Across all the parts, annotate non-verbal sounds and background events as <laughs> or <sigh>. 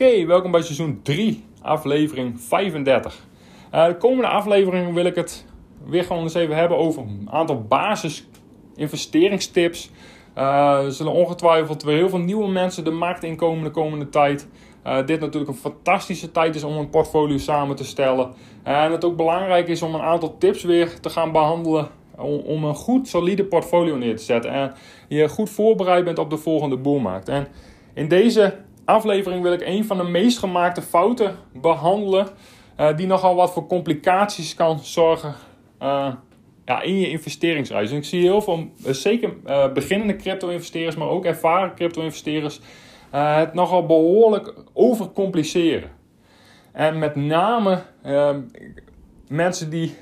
Oké, welkom bij seizoen 3, aflevering 35. Uh, de komende aflevering wil ik het weer gewoon eens even hebben over een aantal basis investeringstips. Uh, er zullen ongetwijfeld weer heel veel nieuwe mensen de markt inkomen de komende tijd. Uh, dit natuurlijk een fantastische tijd is om een portfolio samen te stellen. en het ook belangrijk is om een aantal tips weer te gaan behandelen om, een goed solide portfolio neer te zetten. En je goed voorbereid bent op de volgende boelmarkt. En in deze aflevering wil ik een van de meest gemaakte fouten behandelen. Uh, die nogal wat voor complicaties kan zorgen uh, ja, in je investeringsreis. En ik zie heel veel, uh, zeker beginnende crypto-investeerders, maar ook ervaren crypto-investeerders, het nogal behoorlijk overcompliceren. En met name mensen die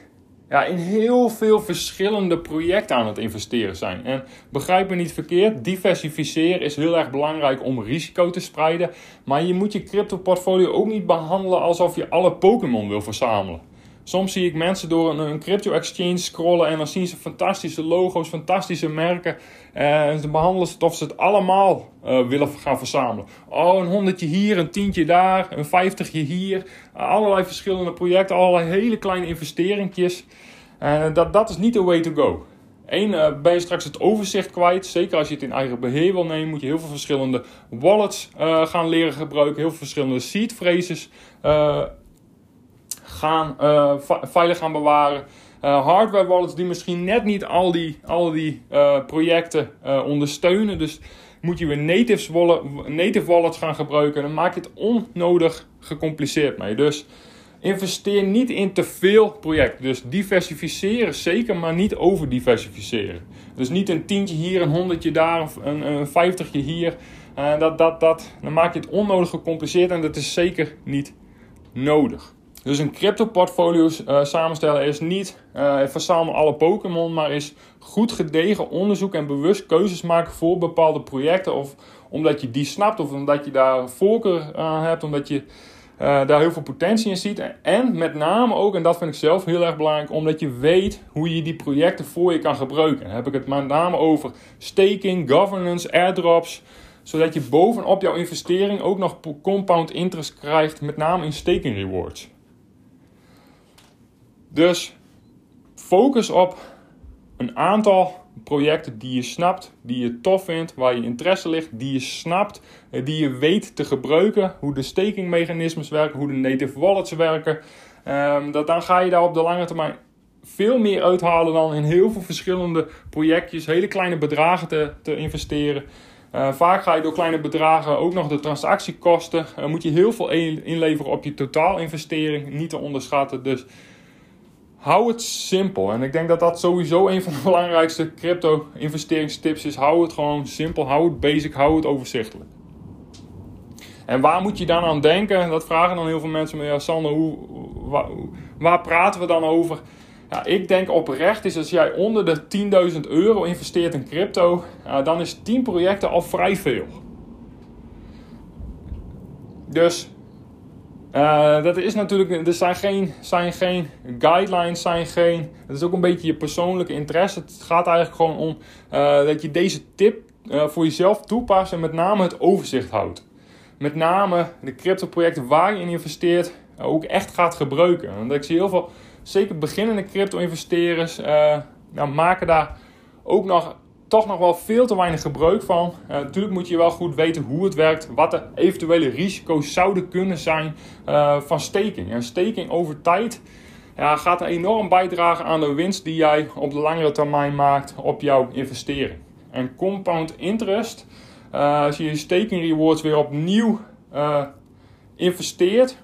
ja, in heel veel verschillende projecten aan het investeren zijn. En begrijp me niet verkeerd, diversificeren is heel erg belangrijk om risico te spreiden. Maar je moet je crypto portfolio ook niet behandelen alsof je alle Pokémon wil verzamelen. Soms zie ik mensen door een, een crypto exchange scrollen en dan zien ze fantastische logo's, fantastische merken. En ze behandelen het of ze het allemaal uh, willen gaan verzamelen. Oh, een honderdje hier, een tientje daar, een vijftigje hier. allerlei verschillende projecten, allerlei hele kleine investeringjes. Uh, dat, dat is niet de way to go. Eén, ben je straks het overzicht kwijt. Zeker als je het in eigen beheer wil nemen, moet je heel veel verschillende wallets gaan leren gebruiken. Heel veel verschillende seed phrases gaan, veilig gaan bewaren. Uh, hardware wallets die misschien net niet al die, al die uh, projecten uh, ondersteunen. Dus moet je weer native, wallet, native wallets gaan gebruiken. Dan maak je het onnodig gecompliceerd mee. Dus investeer niet in te veel projecten. Dus diversificeren zeker, maar niet overdiversificeren. Dus niet een tientje hier, een honderdje daar, een, een vijftigje hier. dat, dat, dat, dan maak je het onnodig gecompliceerd en dat is zeker niet nodig. Dus een crypto portfolio uh, samenstellen is niet uh, verzamel alle Pokémon, maar is goed gedegen onderzoek en bewust keuzes maken voor bepaalde projecten. Of omdat je die snapt, of omdat je daar voorkeur aan hebt, omdat je daar heel veel potentie in ziet. En met name ook, en dat vind ik zelf heel erg belangrijk, omdat je weet hoe je die projecten voor je kan gebruiken. Dan heb ik het met name over staking, governance, airdrops zodat je bovenop jouw investering ook nog compound interest krijgt, met name in staking rewards. Dus focus op een aantal projecten die je snapt, die je tof vindt, waar je interesse ligt, die je snapt, eh, die je weet te gebruiken, hoe de stakingmechanismes werken, hoe de native wallets werken. Um, dat, dan ga je daar op de lange termijn veel meer uithalen dan in heel veel verschillende projectjes, hele kleine bedragen te, te investeren. Uh, vaak ga je door kleine bedragen ook nog de transactiekosten. Moet je heel veel inleveren op je totaalinvestering, niet te onderschatten. Dus hou het simpel. En ik denk dat dat sowieso een van de <laughs> belangrijkste crypto investeringstips is. Hou het gewoon simpel, hou het basic, hou het overzichtelijk. En waar moet je dan aan denken? Dat vragen dan heel veel mensen me. Ja, Sander, hoe, waar, praten we dan over? Ja, ik denk oprecht is als jij onder de 10.000 euro investeert in crypto, dan is 10 projecten al vrij veel. Dus uh, dat is natuurlijk, er zijn geen, zijn geen guidelines, zijn geen, het is ook een beetje je persoonlijke interesse. Het gaat eigenlijk gewoon om uh, dat je deze tip uh, voor jezelf toepast en met name het overzicht houdt. Met name de crypto projecten waar je in investeert ook echt gaat gebruiken. Want ik zie heel veel, zeker beginnende crypto investeerders, nou, maken daar ook nog toch nog wel veel te weinig gebruik van. Uh, natuurlijk moet je wel goed weten hoe het werkt, wat de eventuele risico's zouden kunnen zijn uh, van staking. En staking over tijd ja, gaat enorm bijdragen aan de winst die jij op de langere termijn maakt op jouw investering. En compound interest, uh, als je je staking rewards weer opnieuw investeert,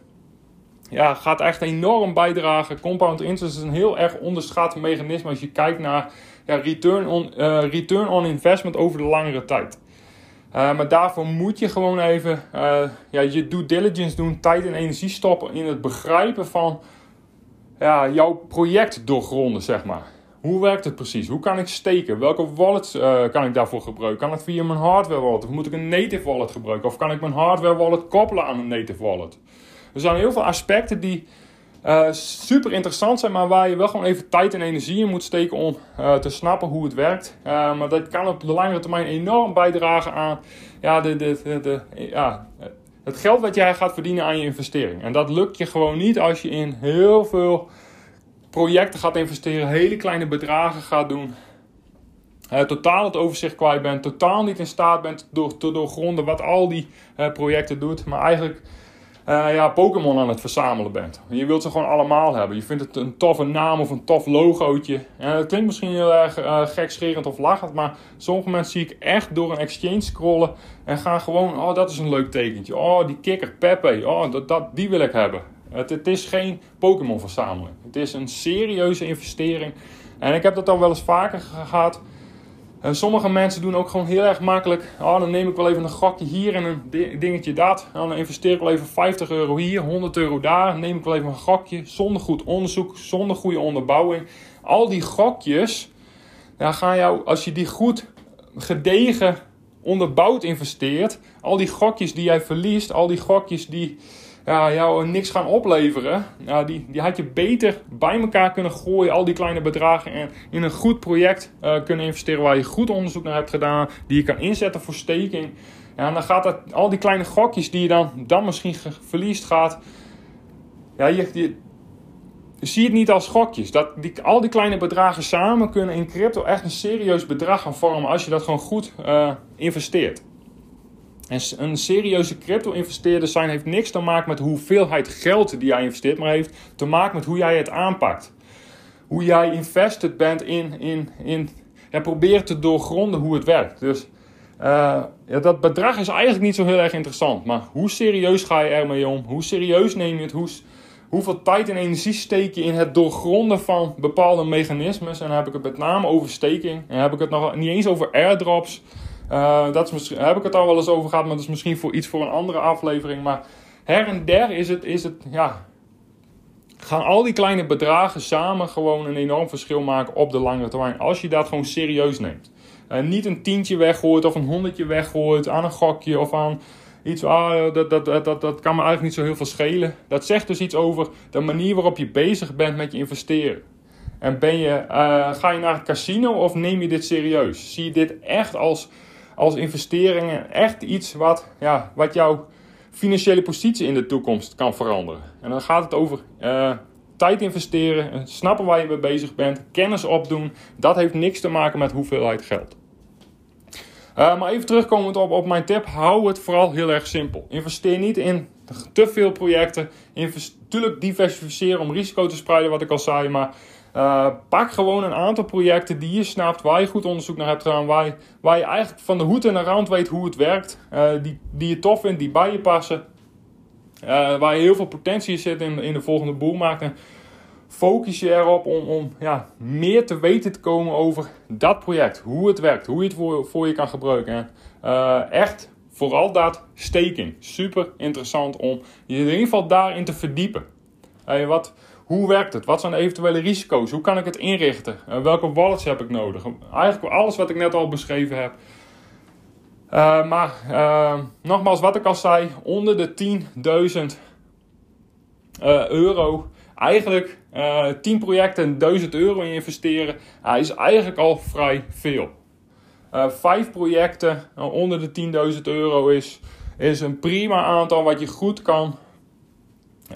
ja, gaat echt enorm bijdragen. Compound interest is een heel erg onderschat mechanisme als je kijkt naar ja, return, on, return on investment over de langere tijd. maar daarvoor moet je gewoon even ja, je due diligence doen, tijd en energie stoppen in het begrijpen van ja, jouw project doorgronden, zeg maar. Hoe werkt het precies? Hoe kan ik steken? Welke wallet uh, kan ik daarvoor gebruiken? Kan het via mijn hardware wallet? Of moet ik een native wallet gebruiken? Of kan ik mijn hardware wallet koppelen aan een native wallet? Er zijn heel veel aspecten die uh, super interessant zijn, maar waar je wel gewoon even tijd en energie in moet steken om uh, te snappen hoe het werkt. maar dat kan op de langere termijn enorm bijdragen aan ja, de, de, de, ja, het geld wat jij gaat verdienen aan je investering. En dat lukt je gewoon niet als je in heel veel projecten gaat investeren, hele kleine bedragen gaat doen. Totaal het overzicht kwijt bent, totaal niet in staat bent door, te doorgronden wat al die projecten doet, maar eigenlijk uh, ja, Pokémon aan het verzamelen bent. Je wilt ze gewoon allemaal hebben. Je vindt het een toffe naam of een tof logootje. En het klinkt misschien heel erg uh, gekscherend of lachend, maar sommige mensen zie ik echt door een exchange scrollen en gaan gewoon, oh dat is een leuk tekentje. Oh die kikker, Pepe, oh dat, dat, die wil ik hebben. Het, het is geen Pokémon verzamelen. Het is een serieuze investering. En ik heb dat al wel eens vaker gehad. En sommige mensen doen ook gewoon heel erg makkelijk. Oh, dan neem ik wel even een gokje hier en een dingetje dat. En dan investeer ik wel even 50 euro hier, 100 euro daar. Dan neem ik wel even een gokje. Zonder goed onderzoek, zonder goede onderbouwing. Al die gokjes, dan gaan jou, als je die goed gedegen onderbouwd investeert. Al die gokjes die jij verliest, al die gokjes die ja, jou niks gaan opleveren. Die, die had je beter bij elkaar kunnen gooien, al die kleine bedragen, en in een goed project uh, kunnen investeren waar je goed onderzoek naar hebt gedaan, die je kan inzetten voor staking. Ja, en dan gaat dat, al die kleine gokjes die je dan, dan misschien verliest gaat. Ja, je, zie het niet als gokjes. Dat die, al die kleine bedragen samen kunnen in crypto echt een serieus bedrag gaan vormen als je dat gewoon goed uh, investeert. En een serieuze crypto-investeerder zijn heeft niks te maken met hoeveelheid geld die jij investeert, maar heeft te maken met hoe jij het aanpakt. Hoe jij invested bent in, in, in ja, probeert te doorgronden hoe het werkt. Dus uh, ja, dat bedrag is eigenlijk niet zo heel erg interessant. Maar hoe serieus ga je ermee om? Hoe serieus neem je het? Hoe, hoeveel tijd en energie steek je in het doorgronden van bepaalde mechanismes? En dan heb ik het met name over staking. En heb ik het nog niet eens over airdrops. Uh, dat is daar heb ik het al wel eens over gehad, maar dat is misschien voor iets voor een andere aflevering. Maar her en der is het, is het ja, gaan al die kleine bedragen samen gewoon een enorm verschil maken op de lange termijn. Als je dat gewoon serieus neemt. Uh, niet een tientje weggooit of een honderdje weggooit aan een gokje of aan iets. Ah, dat, dat, dat, dat, kan me eigenlijk niet zo heel veel schelen. Dat zegt dus iets over de manier waarop je bezig bent met je investeren. En ben je, uh, ga je naar het casino of neem je dit serieus? Zie je dit echt als als investeringen echt iets wat, ja, wat jouw financiële positie in de toekomst kan veranderen. En dan gaat het over uh, tijd investeren, snappen waar je mee bezig bent, kennis opdoen. Dat heeft niks te maken met hoeveelheid geld. Uh, maar even terugkomend op, op mijn tip, hou het vooral heel erg simpel. Investeer niet in te veel projecten. Natuurlijk diversificeren om risico te spreiden, wat ik al zei, maar uh, pak gewoon een aantal projecten die je snapt, waar je goed onderzoek naar hebt gedaan, waar je, eigenlijk van de hoed en de rand weet hoe het werkt, uh, die, die je tof vindt, die bij je passen, uh, waar je heel veel potentie zit in, in de volgende boelmarkt. En focus je erop om, om ja, meer te weten te komen over dat project, hoe het werkt, hoe je het voor, voor je kan gebruiken. echt vooral dat staking. Super interessant om je in ieder geval daarin te verdiepen. wat, hoe werkt het? Wat zijn de eventuele risico's? Hoe kan ik het inrichten? Uh, welke wallets heb ik nodig? Eigenlijk alles wat ik net al beschreven heb. Uh, maar uh, nogmaals, wat ik al zei, onder de 10.000 euro. Eigenlijk 10 projecten 1000 euro in investeren, is eigenlijk al vrij veel. Vijf projecten onder de 10.000 euro is, is een prima aantal wat je goed kan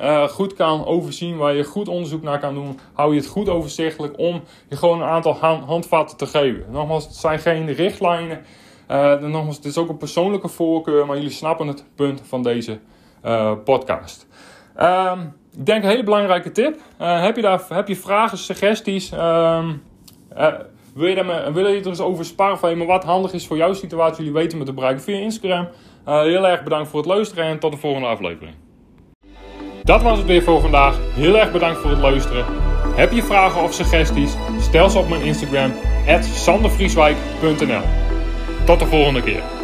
uh, goed kan overzien, waar je goed onderzoek naar kan doen, hou je het goed overzichtelijk om je gewoon een aantal handvatten te geven. Nogmaals, het zijn geen richtlijnen. Uh, nogmaals, het is ook een persoonlijke voorkeur, maar jullie snappen het punt van deze uh, podcast. Um, ik denk een hele belangrijke tip. heb, je daar, heb je vragen, suggesties? Um, wil, je daar, wil je er eens over sparren van, wat handig is voor jouw situatie? Jullie weten me te bereiken via Instagram. heel erg bedankt voor het luisteren en tot de volgende aflevering. Dat was het weer voor vandaag. Heel erg bedankt voor het luisteren. Heb je vragen of suggesties? Stel ze op mijn Instagram sandervrieswijk.nl. Tot de volgende keer.